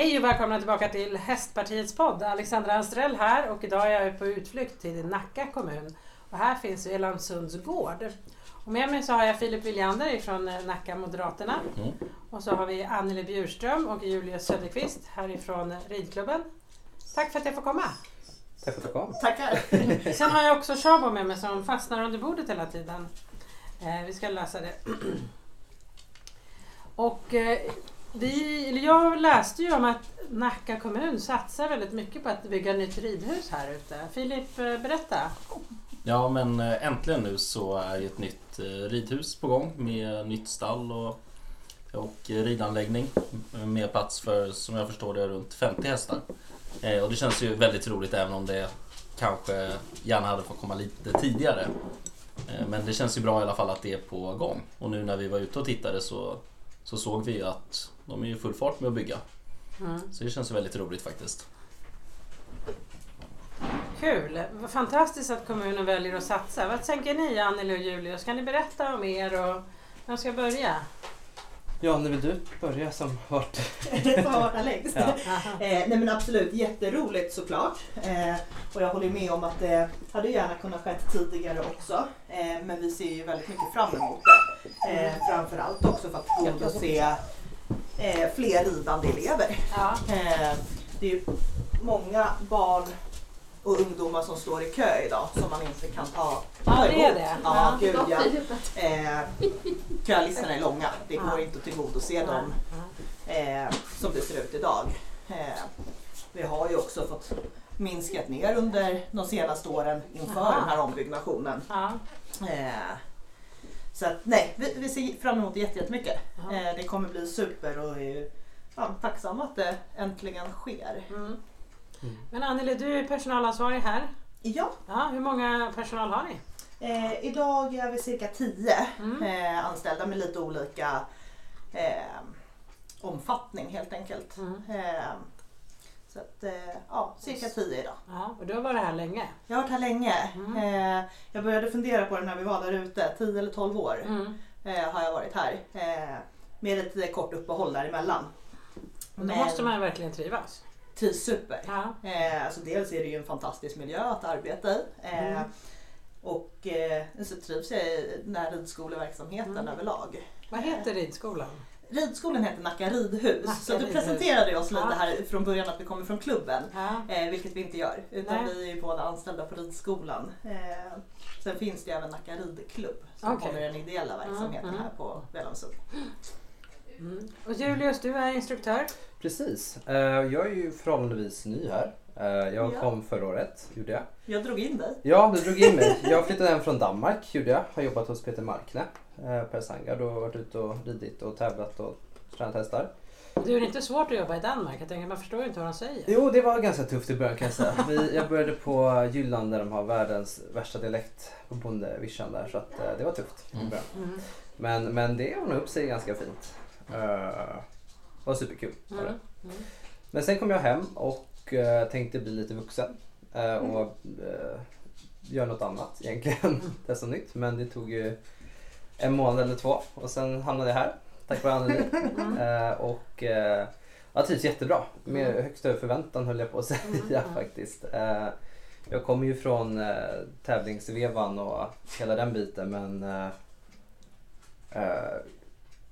Hej och välkomna tillbaka till Hästpartiets podd. Alexandra Anstrell här och idag är jag på utflykt till Nacka kommun. Och här finns Elandsunds gård. Och med mig så har jag Filip Williander från Nacka Moderaterna. Mm. Och så har vi Anneli Bjurström och Julius Söderqvist härifrån ridklubben. Tack för att jag får komma. Tack för att du kom. Tackar. Sen har jag också Shabo med mig som fastnar under bordet hela tiden. Eh, vi ska lösa det. Och eh, vi, jag läste ju om att Nacka kommun satsar väldigt mycket på att bygga nytt ridhus här ute. Filip, eh, berätta. Ja men eh, äntligen nu så är ju ett nytt eh, ridhus på gång med nytt stall och, och ridanläggning med plats för som jag förstår det runt 50 hästar. Och det känns ju väldigt roligt även om det kanske gärna hade fått komma lite tidigare. Men det känns ju bra i alla fall att det är på gång. Och nu när vi var ute och tittade så, så såg vi att de är i full fart med att bygga. Mm. Så det känns väldigt roligt faktiskt. Kul! Vad fantastiskt att kommunen väljer att satsa. Vad tänker ni Anneli och Julius? Kan ni berätta om er och vem ska börja? Ja, när vill du börja som varit... Det får vara längst. Ja. Eh, nej men absolut, jätteroligt såklart. Eh, och jag håller med om att det hade gärna kunnat skett tidigare också. Eh, men vi ser ju väldigt mycket fram emot det. Eh, framförallt också för att tillgodose eh, fler ridande elever. Ja. Eh, det är ju många barn och ungdomar som står i kö idag som man inte kan ta Ja, ta det är det. Ja, Ja. gud ja. Eh, kölistorna är långa. Det går Ja. inte att tillgodose dem eh, som det ser ut idag. Eh, vi har ju också fått minskat ner under de senaste åren inför Aha. den här ombyggnationen. Eh, så att, nej, vi, vi ser fram emot det jätte- jättemycket. Eh, det kommer bli super och är ju ja, tacksamma att det äntligen sker. Mm. Mm. Men Anneli, du är personalansvarig här. Ja, Ja, hur många personal har ni? eh, idag är vi cirka 10 Mm. eh, anställda med lite olika eh, omfattning helt enkelt. Mm. Så att, eh, ja, cirka 10 idag. Ja, och du har varit här länge. Jag har varit här länge. Mm. Eh, jag började fundera på det när vi var där ute, 10 eller 12 år Mm. eh, har jag varit här. Med ett kort uppehåll däremellan. Och Då måste man verkligen trivas. trivs super. Ja. Alltså dels är det ju en fantastisk miljö att arbeta i. Mm. Och så trivs jag i den här ridskoleverksamheten Mm. överlag. Vad heter ridskolan? Ridskolan heter Nacka ridhus. Nacka så du ridhus. presenterade oss lite här från början att vi kommer från klubben. Ja. Eh, vilket vi inte gör. Utan Nej. vi är ju båda anställda på ridskolan. Eh, sen finns det även Nacka ridklubb som Okej. håller den ideella verksamheten här på Vellansund. Mm. Och Julius, du är instruktör. Precis. Eh, Jag är ju förhållandevis ny här. Eh, Jag Ja. kom förra året, gjorde jag. Jag drog in dig. Ja, du drog in mig. Jag flyttade hem från Danmark, gjorde jag. Har jobbat hos Peter Markne, eh, Per Sangard och varit ute och ridit och tävlat och tränat hästar. Du är det inte svårt att jobba i Danmark? Jag tänker, man förstår ju inte vad de säger. Jo, det var ganska tufft i början kan jag säga. Vi, jag började på Jylland där de har världens värsta dialekt på bondevischan där så att eh, det var tufft i Mm. början. Mm. Men, men det ordnade upp sig ganska fint. Uh, var superkul. var det. Mm. Mm. Men sen kom jag hem och eh, tänkte bli lite vuxen eh, och uh, göra något annat egentligen. Testa nytt. Men det tog ju en månad eller två och sen hamnade jag här tack vare Anneli. Eh, och uh, jag trivs jättebra. Med Mm. högsta förväntan höll jag på att säga Mm, mm. faktiskt. Eh, jag kommer ju från tävlingsvevan och hela den biten men eh, eh,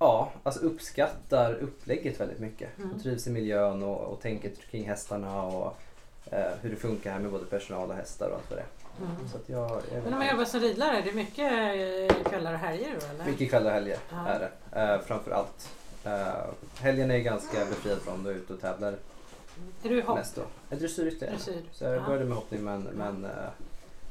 Ja, alltså uppskattar upplägget väldigt mycket. Mm. Och trivs i miljön och, och tänket kring hästarna och eh, hur det funkar här med både personal och hästar och allt vad det är. Mm. Så att jag är Men om man jobbar som ridlärare, det är mycket eh, kvällar och helger då eller? mycket kvällar och helger Ja. är det. Eh, framför allt. Eh, helgen är jag ganska befriad från jag är ute och tävlar Är du hopp? mest då. Eh, Dressyr. Så jag Ja. började med hoppning men, men eh,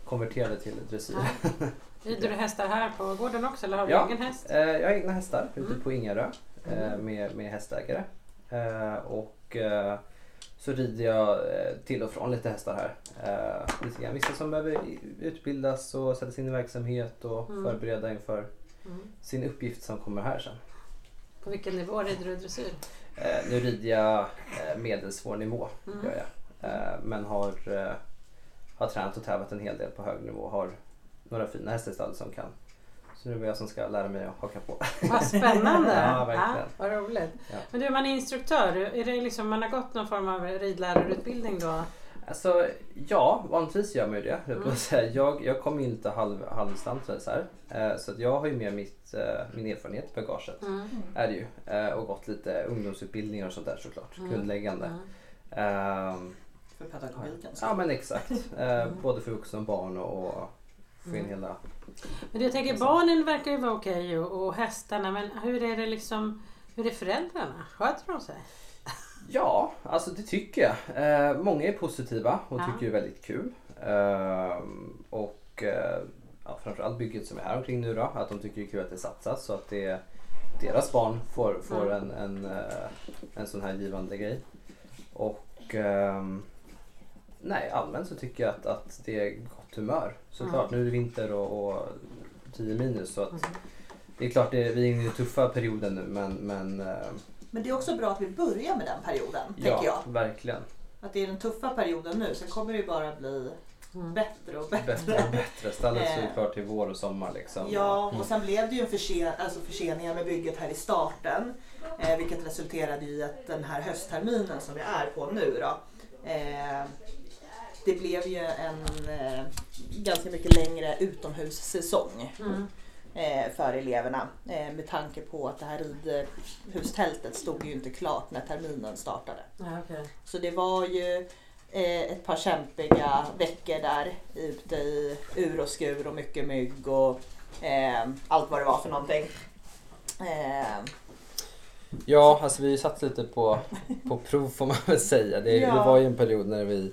konverterade till dressyr. Ja. Rider du hästar här på gården också eller har du Ja. egen häst? Eh, jag har egna hästar ute Mm. på Ingarö eh, Mm. med, med hästägare. Eh, och eh, så rider jag eh, till och från lite hästar här. Eh, lite grann. Vissa som behöver utbildas och sätta sig in i verksamhet och Mm. förbereda inför Mm. sin uppgift som kommer här sen. På vilken nivå rider du dressyr? Eh, nu rider jag eh, medelsvår nivå, Mm. gör jag. Eh, men har, eh, har tränat och tävlat en hel del på hög nivå. Har några fina hästar som kan, Så nu är det jag som ska lära mig att haka på. Vad spännande! Ja, verkligen. vad roligt. Ja. Men du, man är instruktör. Är det liksom, man har gått någon form av ridlärarutbildning då? Alltså ja, vanligtvis gör man ju det. Mm. jag, jag kommer ju lite halv, halvstant så här. Eh, Så att jag har ju med mitt, eh, min erfarenhet i bagaget. Mm. Är det ju. Eh, Och gått lite ungdomsutbildningar och sånt där såklart. Mm. Grundläggande. Mm. Ehm, För pedagogiken. Ja men exakt. Eh, Både för vuxna och barn och, och få in hela... Men jag tänker barnen verkar ju vara okej och, och hästarna men hur är det liksom hur är föräldrarna? Sköter de sig? Ja, alltså det tycker jag. Eh, många är positiva och Ja. tycker det är väldigt kul. Ehm, och eh, ja, framförallt bygget som är här omkring nu då, att de tycker det är kul att det satsas så att det, deras barn får, får en, en, eh, en sån här givande grej. Och ehm, nej, allmänt så tycker jag att, att det humör. Såklart, nu är det vinter och, och 10 minus så att Mm. det är klart, det, vi är inne i den tuffa perioden nu men, men eh, Men det är också bra att vi börjar med den perioden, ja, tänker jag. verkligen. Att det är den tuffa perioden nu, sen kommer det ju bara bli Mm. bättre och bättre. Bättre och bättre. Stallet står ju Eh. klart till vår och sommar liksom. Ja, och sen blev det ju en försen, alltså förseningar med bygget här i starten. Eh, vilket resulterade i att den här höstterminen som vi är på nu då. Eh, det blev ju en eh, ganska mycket längre utomhussäsong Mm. eh, för eleverna. Eh, med tanke på att det här ridhustältet stod ju inte klart när terminen startade. Ja, okej. Så det var ju eh, ett par kämpiga veckor där ute i ur och skur och mycket mygg och eh, allt vad det var för någonting. Eh, Ja, alltså vi satt lite på, på prov får man väl säga. Det, Ja. det var ju en period när vi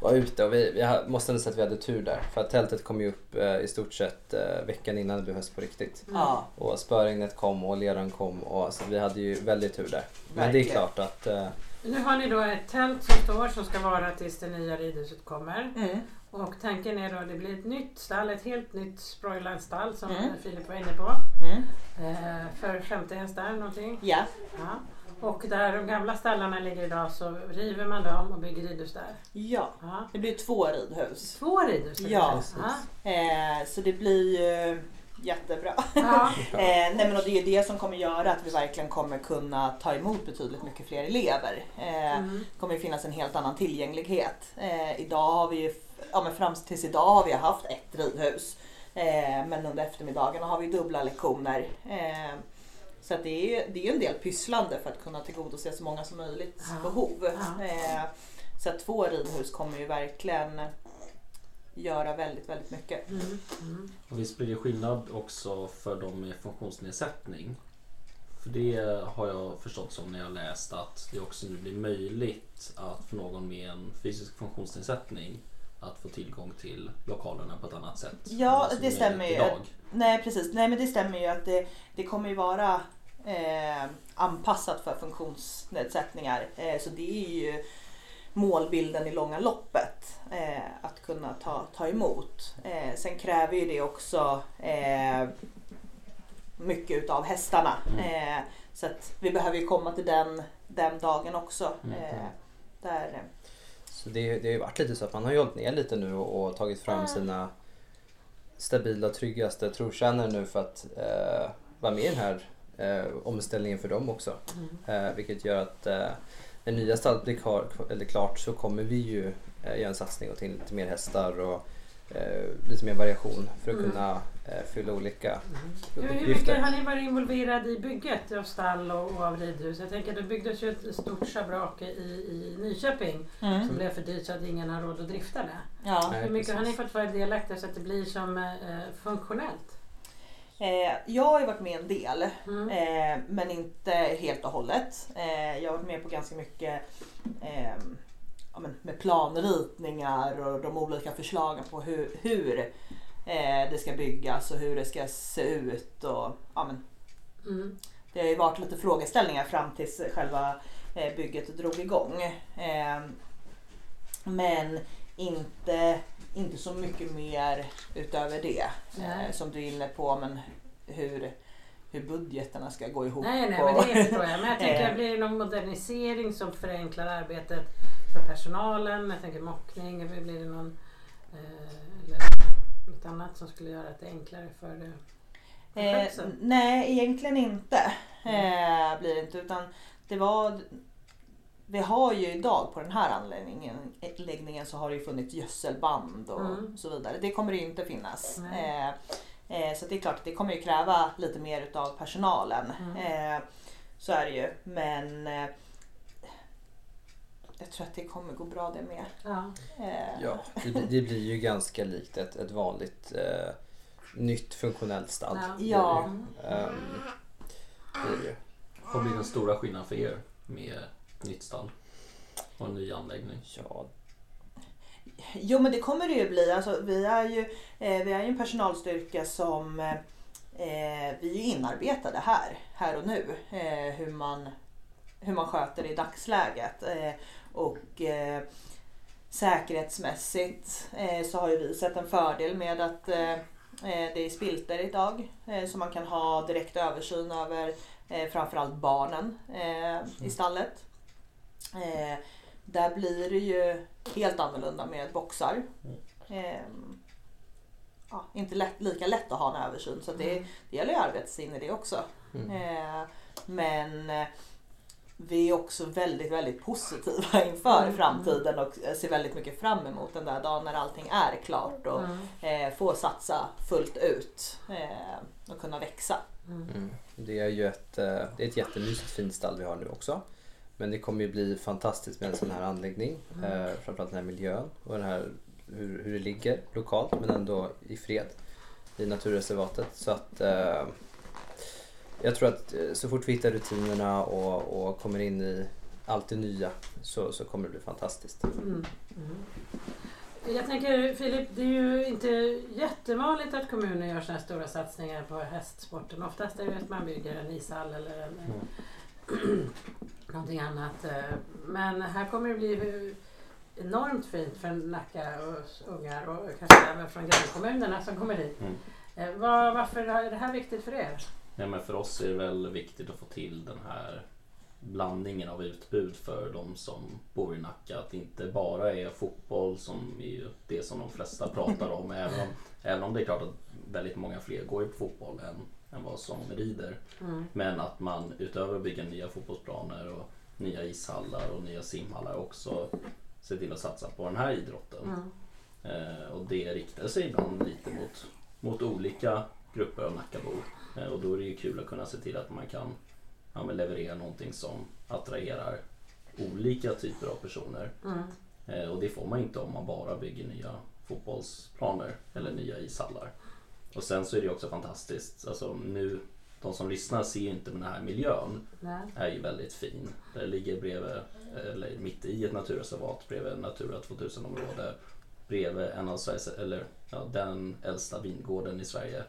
var ute och vi, vi ha- måste ändå säga att vi hade tur där. För att tältet kom ju upp eh, i stort sett eh, veckan innan det blev höst på riktigt. Mm. Och spöregnet kom och leran kom och så vi hade ju väldigt tur där. Men det är Verkligen. klart att eh, Nu har ni då ett tält som står som ska vara tills det nya ridhuset kommer. mm, Och tanken är då att det blir ett nytt stall, ett helt nytt Sproiland-stall som Mm. Filip var inne på. mm, Eh, för 50 hästar någonting. ja, Ja. Och där de gamla stallarna ligger idag så river man dem och bygger ridhus där. ja. Ja. Det blir två ridhus. Två ridhus? Ja. Eh, så det blir ju jättebra. Ja. Eh, nej men och det är det som kommer göra att vi verkligen kommer kunna ta emot betydligt mycket fler elever. Eh, Mm. kommer ju finnas en helt annan tillgänglighet. Eh, idag har vi ju, ja men fram tills idag har vi haft ett ridhus. Eh, men under eftermiddagarna har vi dubbla lektioner. Så att det är ju det är en del pysslande för att kunna tillgodose så många som möjligt Ja. behov. Ja. Eh, så att två ridhus kommer ju verkligen göra väldigt, väldigt mycket. Mm. Mm. Och visst blir det skillnad också för de med funktionsnedsättning? För det har jag förstått som när jag läst att det också nu blir möjligt att för någon med en fysisk funktionsnedsättning att få tillgång till lokalerna på ett annat sätt. Ja, det stämmer ju. Idag. Nej precis, nej men det stämmer ju att det, det kommer ju vara eh, anpassat för funktionsnedsättningar. Eh, så det är ju målbilden i långa loppet eh, att kunna ta, ta emot. Eh, sen kräver ju det också eh, mycket utav hästarna. Mm. Eh, så att vi behöver ju komma till den, den dagen också. Mm. Där, Så det, det har ju varit lite så att man har ju hållit ner lite nu och, och tagit fram Ah. sina stabila, tryggaste trotjänare nu för att eh, vara med i den här omställningen för dem också. Mm. Eh, vilket gör att eh, när nya stallet blir klar, eller klart så kommer vi ju eh, göra en satsning och till lite mer hästar och eh, lite mer variation för att Mm. kunna eh, fylla olika Hur, hur mycket uppgifter. har ni varit involverade i bygget av stall och, och av ridhus? Jag tänker det byggdes ju ett stort schabrak i, i Nyköping som blev för dyrt så att ingen har råd att drifta det. ja. Nej, Hur mycket har ni fått vara delaktiga så att det blir som eh, funktionellt? Eh, jag har ju varit med en del. Mm. Eh, men inte helt och hållet. Eh, jag har varit med på ganska mycket eh, ja, med planritningar och de olika förslagen på hur, hur eh, det ska byggas och hur det ska se ut. Och, ja, men, Mm. det har ju varit lite frågeställningar fram tills själva eh, bygget drog igång. Eh, men inte, inte så mycket mer utöver det. Eh, som du är inne på, men hur, hur budgeterna ska gå ihop. Nej, nej, och- men det förstår jag. Men jag tänker, Eh. blir det någon modernisering som förenklar arbetet för personalen? Jag tänker mockning, blir det någon, eh, eller något annat som skulle göra att det är enklare för det? Eh, Skötsel? nej, egentligen inte. Eh, blir det inte. Utan det var, vi har ju idag på den här anläggningen anläggningen så har det ju funnits gödselband och Mm. så vidare. Det kommer det ju inte finnas. Eh, eh, så det är klart, det kommer ju kräva lite mer utav personalen. Mm. Eh, så är det ju. Men eh, jag tror att det kommer gå bra det med. Ja. Eh, Ja, det, blir- det blir ju ganska likt ett, ett vanligt eh, nytt funktionellt stall. Ja. blir det Ja. ju. Ehm, det är det ju. Vad blir den stora skillnaden för er med nytt stall och en ny anläggning? Ja, Jo men det kommer det ju bli. Alltså, vi, är ju, eh, vi är ju en personalstyrka som eh, eh, vi är inarbetade här, här och nu. Eh, hur, man, hur man sköter i dagsläget. Eh, och eh, säkerhetsmässigt så har ju vi sett en fördel med att det är spilter idag. Så man kan ha direkt översyn över framförallt barnen i stallet. Eh, där blir det ju helt annorlunda med boxar. Ehm, ja, inte lätt, lika lätt att ha en översyn så det, det gäller ju att arbeta sig in i det också. Mm. Eh, men eh, vi är också väldigt, väldigt positiva inför Mm. framtiden och ser väldigt mycket fram emot den där dagen när allting är klart och Mm. eh, få satsa fullt ut eh, och kunna växa. Mm. Det är ju ett, eh, det är ett jättemysigt fint stall vi har nu också. Men det kommer ju bli fantastiskt med en sån här anläggning. Eh, framförallt den här miljön och den här, hur, hur det ligger lokalt men ändå i fred i naturreservatet. Så att eh, jag tror att eh, så fort vi hittar rutinerna och, och kommer in i allt det nya så, så kommer det bli fantastiskt. Mm. Mm. Jag tänker Filip, det är ju inte jättevanligt att kommuner gör sådana här stora satsningar på hästsporten. Oftast är det att man bygger en ishall eller en, någonting annat. eh. Men här kommer det bli enormt fint för Nacka och ungar och kanske även från grannkommunerna som kommer hit. Mm. Eh, Var, varför är det här viktigt för er? Ja, men för oss är det väl viktigt att få till den här blandningen av utbud för de som bor i Nacka. Att det inte bara är fotboll som är det som de flesta pratar om. Även om, även om det är klart att väldigt många fler går ju på fotboll än, än vad som rider. Mm. Men att man utöver att bygga nya fotbollsplaner och nya ishallar och nya simhallar också ser till att satsa på den här idrotten. Mm. Eh, och det riktar sig ibland lite mot, mot olika grupper av Nackabor. Eh, och då är det ju kul att kunna se till att man kan ja, leverera någonting som attraherar olika typer av personer. Mm. Eh, och det får man inte om man bara bygger nya fotbollsplaner eller nya ishallar. Och sen så är det också fantastiskt, alltså nu, de som lyssnar ser ju inte men den här miljön Nej. är ju väldigt fin. Det ligger bredvid, eller mitt i ett naturreservat bredvid Natura 2000-område. Bredvid en av Sveriges, eller ja, den äldsta vingården i Sverige.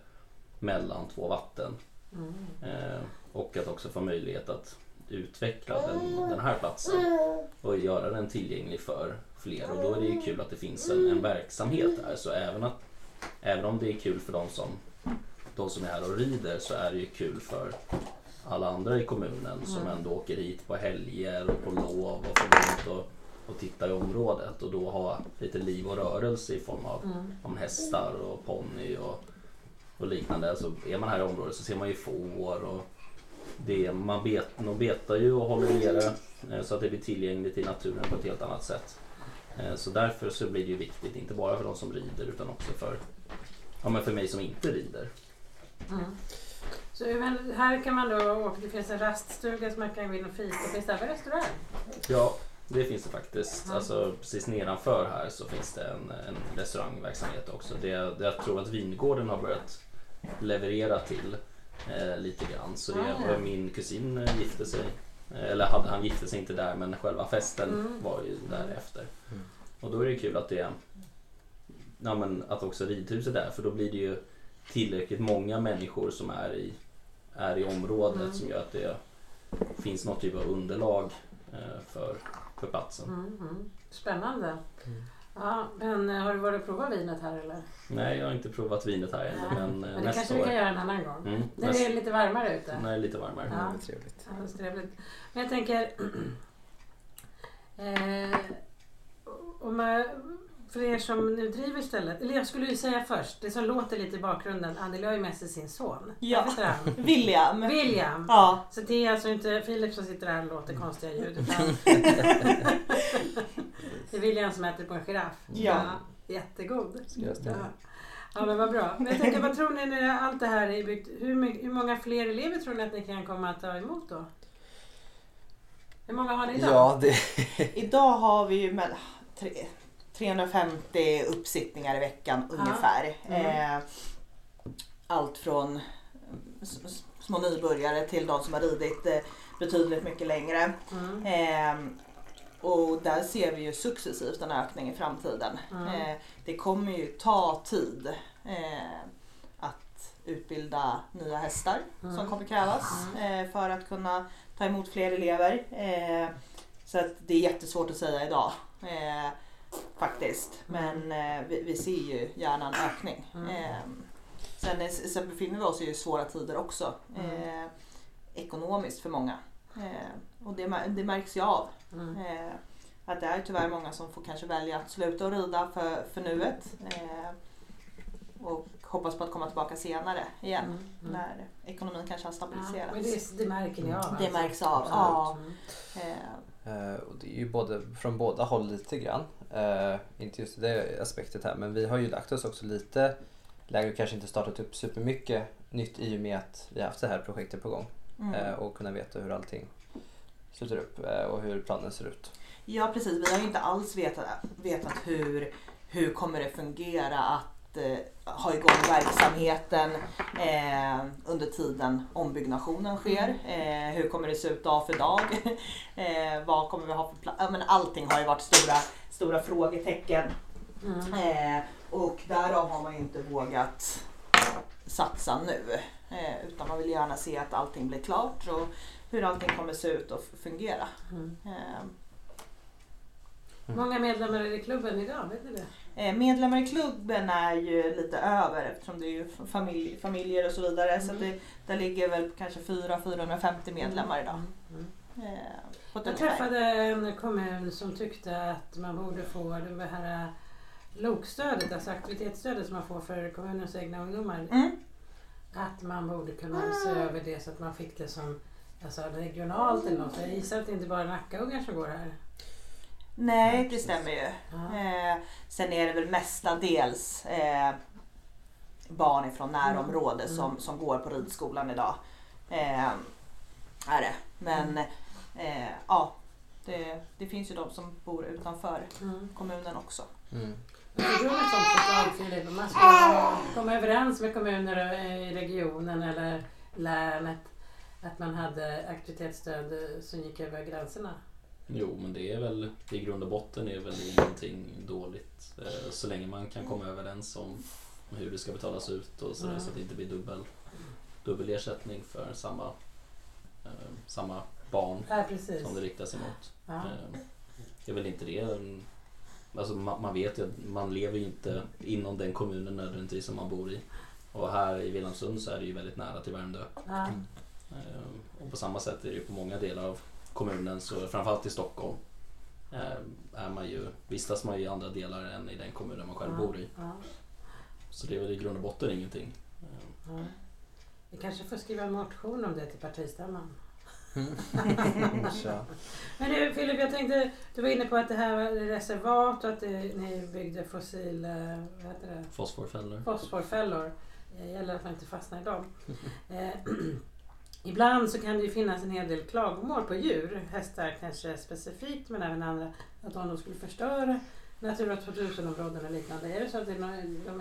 Mellan två vatten. Mm. Eh, och att också få möjlighet att utveckla den, den här platsen och göra den tillgänglig för fler. Och då är det ju kul att det finns en, en verksamhet där. Så även, att, även om det är kul för de som, de som är här och rider så är det ju kul för alla andra i kommunen som Mm. ändå åker hit på helger och på lov och får runt och, och titta i området och då ha lite liv och rörelse i form av Mm. om hästar och ponny och, och liknande. Så är man här i området så ser man ju får och det, man bet, de betar ju och håller nere eh, så att det blir tillgängligt i naturen på ett helt annat sätt. Eh, Så därför så blir det ju viktigt, inte bara för de som rider utan också för, ja, men för mig som inte rider. Mm. Så, men här kan man då åka, det finns en raststuga som man kan gå in och fika. Finns det även restaurang? Ja, det finns det faktiskt. Mm. Alltså, precis nedanför här så finns det en, en restaurangverksamhet också. Det, det, jag tror att Vingården har börjat leverera till eh, lite grann. Så det Ah, var min kusin eh, gifte sig, eh, eller hade, han gifte sig inte där men själva festen Mm. var ju därefter. Mm. Och då är det kul att det ja, men att också ridhuset är där för då blir det ju tillräckligt många människor som är i, är i området Mm. som gör att det finns något typ av underlag eh, för, för platsen. Mm, mm. Spännande. Mm. Ja, men eh, har du varit och provat vinet här eller? Nej, jag har inte provat vinet här ännu Nej, men, eh, Men det nästa kanske vi år. kan göra en annan gång. Mm, När nästa, det är lite varmare ute. när det är lite varmare. Ja. Det är trevligt. Ja, det trevligt. Men jag tänker... eh, om, eh, för er som nu driver stället, eller jag skulle ju säga först, det som låter lite i bakgrunden, Anneli har ju med sig sin son. Ja. Vad heter han? William. William. Ja, Så det är alltså inte Filip som sitter här och låter konstiga ljud utan det är William som äter på en giraff. Ja. jättegod. Jag ställa? Ja. ja men vad bra. Men jag tänker, vad tror ni när allt det här är byggt, hur, hur många fler elever tror ni att ni kan komma att ta emot då? Hur många har ni idag? Ja, det... idag har vi ju med, tre, 350 uppsittningar i veckan ungefär. Mm. Eh, allt från små nybörjare till de som har ridit eh, betydligt mycket längre. Mm. Eh, och där ser vi ju successivt en ökning i framtiden. Mm. Eh, det kommer ju ta tid eh, att utbilda nya hästar som Mm. kommer krävas eh, för att kunna ta emot fler elever. Så att det är jättesvårt att säga idag. Faktiskt. Men eh, vi, vi ser ju gärna en ökning. Mm. Eh, sen, sen befinner vi oss i svåra tider också. Eh, ekonomiskt för många. Eh, och det, det märks ju av. Mm. Eh, att det är tyvärr många som får kanske välja att sluta att rida för, för nuet. Eh, och hoppas på att komma tillbaka senare igen. Mm. Mm. När ekonomin kanske har Ja, stabiliserats. men det, det märker ni av? Det alltså? märks av, Absolut. ja. Mm. Eh, och det är ju både, från båda håll lite grann. Eh, inte just det aspektet här men vi har ju lagt oss också lite lägre och kanske inte startat upp supermycket nytt i och med att vi har haft det här projektet på gång. mm. Eh, och kunna veta hur allting sluter upp eh, och hur planen ser ut. Ja precis, vi har ju inte alls vetat, vetat hur, hur kommer det fungera att eh, ha igång verksamheten eh, under tiden ombyggnationen sker. Eh, hur kommer det se ut dag för dag? eh, vad kommer vi ha för plan? Ja, allting har ju varit stora, stora frågetecken. Mm. Eh, och därav har man ju inte vågat satsa nu. Eh, utan man vill gärna se att allting blir klart och hur allting kommer se ut och fungera. Mm. Eh, Hur många medlemmar är i klubben idag? Vet ni det? Eh, Medlemmar i klubben är ju lite över eftersom det är ju familj, familjer och så vidare. Så att det, där ligger väl kanske 400-450 medlemmar idag. Mm. Eh, ett Jag träffade en kommun som tyckte att man borde få det här LOK-stödet, alltså aktivitetsstödet som man får för kommunens egna ungdomar. Mm. Att man borde kunna se över det så att man fick det som alltså, regionalt eller något. Jag gissar att det inte bara är Nackaungar som går här. Nej, det stämmer ju. Eh, sen är det väl mestadels eh, barn ifrån närområdet Mm. som, som går på ridskolan idag. Eh, är det. Men eh, ja, det, det finns ju de som bor utanför Mm. kommunen också. Mm. Sånt förslag Filip, man ska komma överens med kommuner i regionen eller länet att man hade aktivitetsstöd eh, som gick över gränserna. Jo, men det är väl i grund och botten är väl ingenting dåligt. Eh, Så länge man kan komma överens om hur det ska betalas ut och sådär, Mm. så att det inte blir dubbel, dubbel ersättning för samma, eh, samma barn Ja, som det riktar sig mot. Ja. Eh, Det är väl inte det. en- Alltså man, man vet ju att man lever ju inte inom den kommunen nödvändigtvis som man bor i. Och här i Vilhelmsund så är det ju väldigt nära till Värmdö. Eh, Och på samma sätt är det ju på många delar av kommunen, så framförallt i Stockholm, eh, är man ju, vistas man ju i andra delar än i den kommunen man själv Ja. bor i. Ja. Så det är väl i grund och botten ingenting. Eh, Ja. Vi kanske får skriva en motion om det till partistämman. Så. Men du Filip, jag tänkte, du var inne på att det här var reservat och att det, ni byggde fossil, eh, vad heter det? Fosforfällor. fosforfällor. Det gäller att man inte fastnar i dem. Eh, ibland så kan det ju finnas en hel del klagomål på djur, hästar kanske specifikt men även andra, att de skulle förstöra Natura 2000-områden och liknande. Är det så att de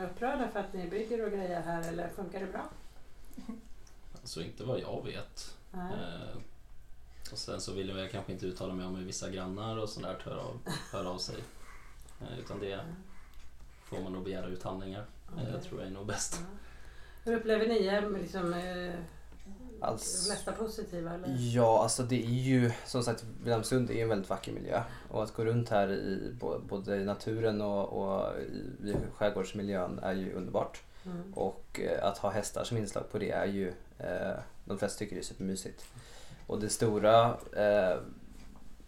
är upprörda för att ni bygger och grejer här eller funkar det bra? Så inte vad jag vet. Eh, och sen så vill jag kanske inte uttala mig om hur vissa grannar och sådär hör av, hör av sig. Eh, utan det får man nog begära ut handlingar. Eh, Okej. Jag tror jag är nog bäst. Ja. Hur upplever ni? Liksom, eh, Alltså- de flesta positiva eller? Ja, alltså det är ju som sagt Vilhelmsund är en väldigt vacker miljö och att gå runt här i både i naturen och, och i, i skärgårdsmiljön är ju underbart. Mm. Och eh, att ha hästar som inslag på det är ju, eh, de flesta tycker det är supermysigt. Och det stora eh,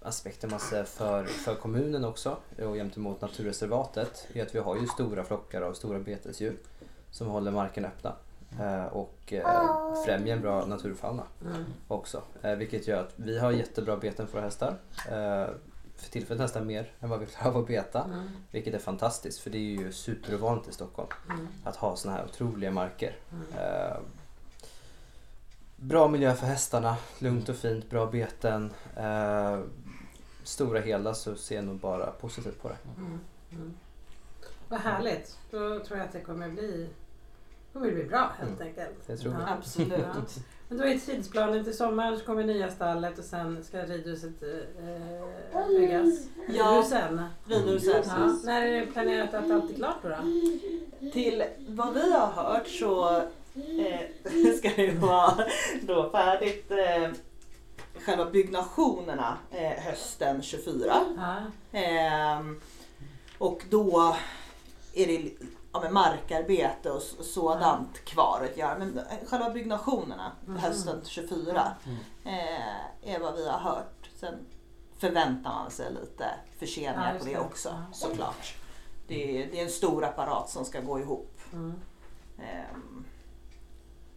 aspekten man ser för, för kommunen också och gentemot naturreservatet är att vi har ju stora flockar av stora betesdjur som håller marken öppna och eh, främjar en bra naturfauna Mm. också. Eh, vilket gör att vi har jättebra beten för våra hästar. Eh, för tillfället nästan mer än vad vi klarar av att beta. Mm. Vilket är fantastiskt för det är ju superovanligt i Stockholm Mm. att ha såna här otroliga marker. Mm. Eh, bra miljö för hästarna, lugnt och fint, bra beten. Eh, stora hela så ser jag nog bara positivt på det. Mm. Mm. Vad härligt. Då tror jag att det kommer bli, kommer det bli bra helt enkelt. Det tror vi. Ja. Absolut. Ja. Men då är tidsplanen till sommaren så kommer nya stallet och sen ska ridhuset eh, byggas. Ja. Ridhusen. Ridhuset. Ja. När är det planerat att allt är klart då? då? Till vad vi har hört så eh, ska det vara då färdigt eh, själva byggnationerna eh, hösten 24. Ja. Ehm, och då är det ja, med markarbete och sådant kvar att göra. Men själva byggnationerna Mhm. hösten 24 Mm. eh, är vad vi har hört. Sen förväntar man sig lite Ja, förseningar just på det också Ja. såklart. Det är, det är en stor apparat som ska gå ihop Mm. ehm,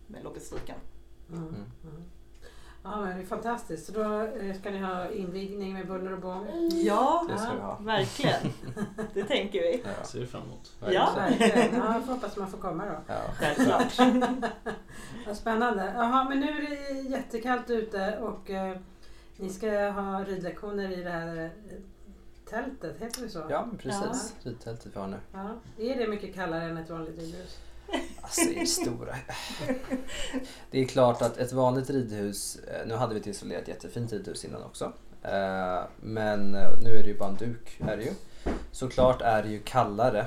med logistiken. Mm. Mm. Mm. Ja men det är fantastiskt. Så då eh, ska ni ha invigning med buller och bång? Ja, Det ska vi ha. verkligen. Det tänker vi. Ja, ser vi fram emot. Ja. Verkligen. Ja, jag får hoppas man får komma då. ja. Självklart. Vad spännande. Jaha, men nu är det jättekallt ute och eh, ni ska ha ridlektioner i det här eh, tältet, heter det så? ja precis. Ridtältet vi har nu. Ja. Är det mycket kallare än ett vanligt ridhus? Alltså det är stora. Det är klart att ett vanligt ridhus, eh, nu hade vi ett isolerat jättefint ridhus innan också. Eh, Men eh, nu är det ju bara en duk. Är det ju. Såklart är det ju kallare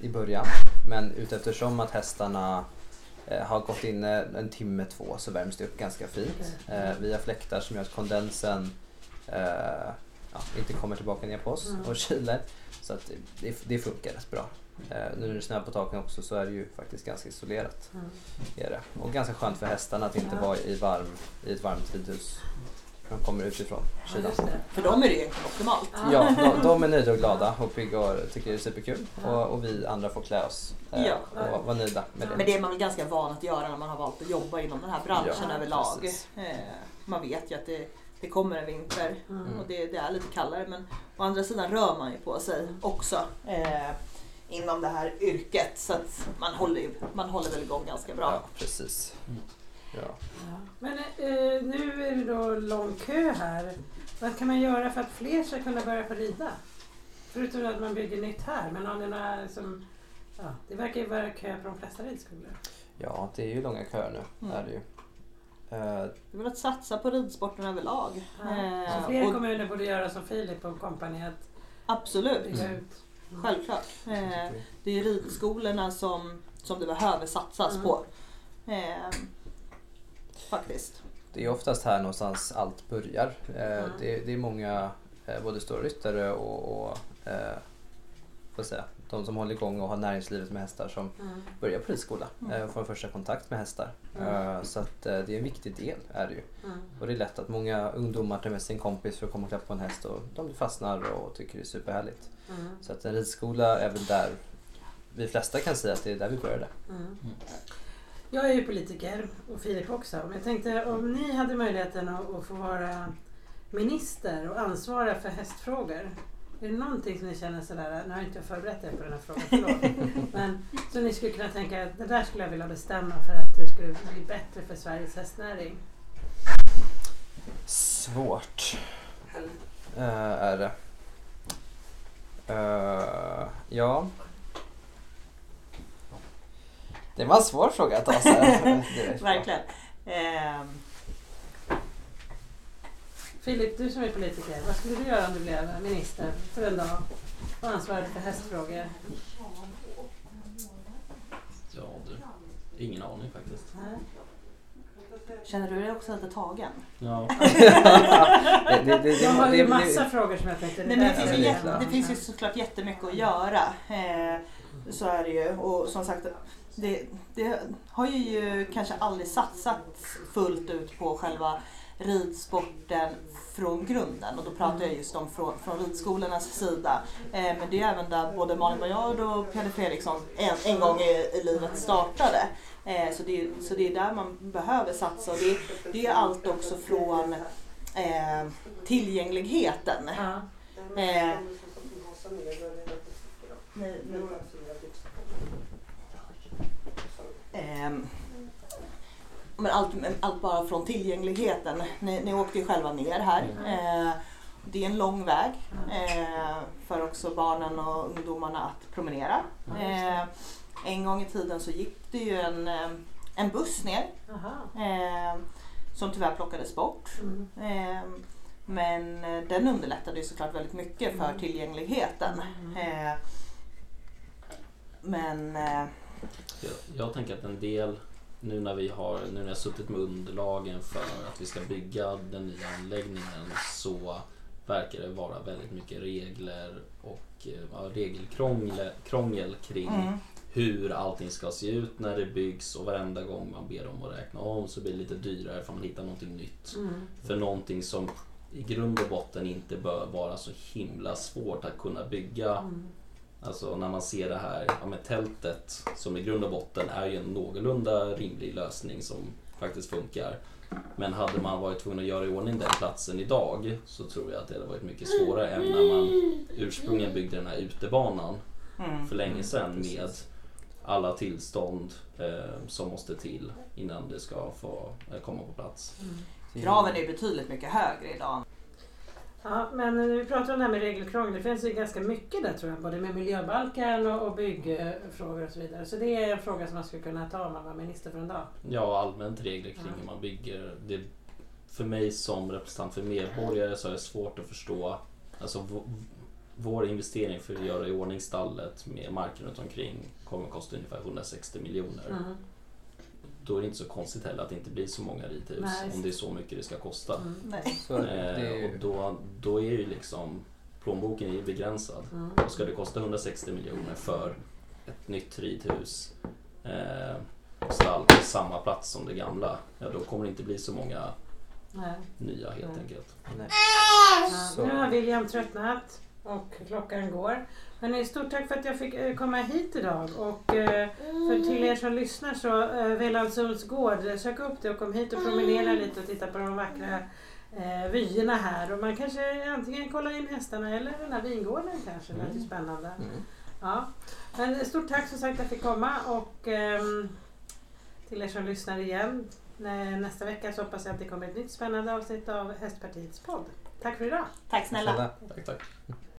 i början. Men uteftersom att hästarna har gått inne en timme, två så värms det upp ganska fint. Vi har fläktar som gör att kondensen ja, inte kommer tillbaka ner på oss Mm. och kyler. Så att det, det funkar rätt bra. Eh, nu när det snö på taken också så är det ju faktiskt ganska isolerat. Mm. Är det. Och ganska skönt för hästarna att inte Ja. vara i, varm, i ett varmt ridhus. De kommer utifrån Ja, kylan. det. För dem är det egentligen optimalt. Ja, de, de är nöjda och glada och pigga och tycker det är superkul. Ja. Och, och vi andra får klä oss eh, Ja. och vara nöjda med det. Men det är man väl ganska van att göra när man har valt att jobba inom den här branschen Ja, överlag. Eh, man vet ju att det, det kommer en vinter Mm. och det, det är lite kallare men å andra sidan rör man ju på sig också eh, inom det här yrket så att man håller, ju- man håller väl igång ganska bra. Ja, precis. Ja. Ja. Men eh, nu är det då lång kö här. Vad kan man göra för att fler ska kunna börja få rida? Förutom att man bygger nytt här. Men har ni några som... Ja, det verkar ju vara kö på de flesta ridskolor. ja, det är ju långa köer nu. Mm. Är det ju. Eh, Det är väl att satsa på ridsporten överlag. Ja. Eh, Så fler och kommuner borde göra som Filip och kompani att absolut, Mm. ut. Självklart. Eh, det är ju ridskolorna som, som det behöver satsas Mm. på. Eh, faktiskt. Det är oftast här någonstans allt börjar. Eh, Mm. det, det är många, eh, både stora ryttare och, och eh, får säga, de som håller igång och har näringslivet med hästar som Mm. börjar på ridskola Mm. eh, och får en första kontakt med hästar. Mm. Så att, eh, det är en viktig del är det ju. Mm. Och det är lätt att många ungdomar tar med sin kompis för att komma och klappa på en häst och de fastnar och tycker det är superhärligt. Mm. Så att en ridskola är väl där vi flesta kan säga att det är där vi började. Mm. Jag är ju politiker och Filip också. Men jag tänkte om ni hade möjligheten att, att få vara minister och ansvara för hästfrågor. Är det någonting som ni känner sådär, nu har inte jag förberett er på den här frågan, förlåt. Men som ni skulle kunna tänka att det där skulle jag vilja bestämma för att det skulle bli bättre för Sveriges hästnäring. Svårt eh, är det. Eh, ja. Det var en svår fråga att ta sig. Verkligen. Eh, Filip, du som är politiker, vad skulle du göra om du blev minister för en dag och ansvarade för hästfrågor? Ja du, ingen aning faktiskt. Nej. känner du dig också lite tagen? Ja, det, det, det, Jag har ju det- massa frågor som jag tänkte... Nej, men det, finns ju jätte, det finns ju såklart jättemycket att göra. Eh, så är det ju. Och som sagt, det, det har ju kanske aldrig satsats fullt ut på själva ridsporten från grunden och då pratar jag just om från, från ridskolornas sida. Eh, men det är även där både Malin Bajard och Peder Fredriksson en, en gång i, i livet startade. Eh, så, det, så det är där man behöver satsa och det, det är allt också från eh, tillgängligheten. Eh, ni, Ehm, men allt, allt bara från tillgängligheten. Ni, ni åkte ju själva ner här. Eh, det är en lång väg eh, för också barnen och ungdomarna att promenera. Eh, en gång i tiden så gick det ju en, eh, en buss ner eh, som tyvärr plockades bort. Mm. Eh, men den underlättade ju såklart väldigt mycket för tillgängligheten. Eh, men eh, Jag, jag tänker att en del, nu när vi har, nu när jag suttit med underlagen för att vi ska bygga den nya anläggningen så verkar det vara väldigt mycket regler och eh, ja, regelkrångel krångel kring mm, hur allting ska se ut när det byggs och varenda gång man ber dem att räkna om så blir det lite dyrare för man hittar någonting nytt. Mm. För någonting som i grund och botten inte bör vara så himla svårt att kunna bygga. Mm. Alltså när man ser det här ja, med tältet som i grund och botten är ju en någorlunda rimlig lösning som faktiskt funkar. Men hade man varit tvungen att göra i ordning den platsen idag så tror jag att det hade varit mycket svårare än när man ursprungligen byggde den här utebanan mm. för länge sedan med alla tillstånd eh, som måste till innan det ska få eh, komma på plats. Kraven är betydligt mycket högre idag. Ja, men när vi pratar om det här med regelkrångel, det finns ju ganska mycket där tror jag, både med miljöbalken och, byggfrågor och så vidare. Så det är en fråga som man skulle kunna ta om man var minister för en dag. Ja, allmänt regler kring hur man bygger. Det, för mig som representant för medborgare så är det svårt att förstå alltså, vår investering för att göra i ordning stallet med marken runt omkring kommer att kosta ungefär 160 miljoner. Mm. Då är det inte så konstigt heller att det inte blir så många ridhus Nej. om det är så mycket det ska kosta. Mm. Eh, och då, då är ju liksom plånboken är ju begränsad. Mm. Och ska det kosta 160 miljoner för ett nytt ridhus eh, stall på samma plats som det gamla, ja då kommer det inte bli så många Nej. nya helt Nej. enkelt. nej. Ja, Så- nu har William tröttnat och klockan går. Men stort tack för att jag fick eh, komma hit idag. Och eh, för till er som lyssnar så eh, Velandssunds gård, sök upp det och kom hit och promenera lite och titta på de vackra eh, vyerna här. Och man kanske antingen kollar in hästarna eller den här vingården kanske. Det låter Mm. spännande. Mm. Ja. Men stort tack som sagt att jag fick komma och ehm, till er som lyssnar igen. Nä- Nästa vecka så hoppas jag att det kommer ett nytt spännande avsnitt av Hästpartiets podd. Tack för idag! Tack snälla. Snälla. Tack, tack.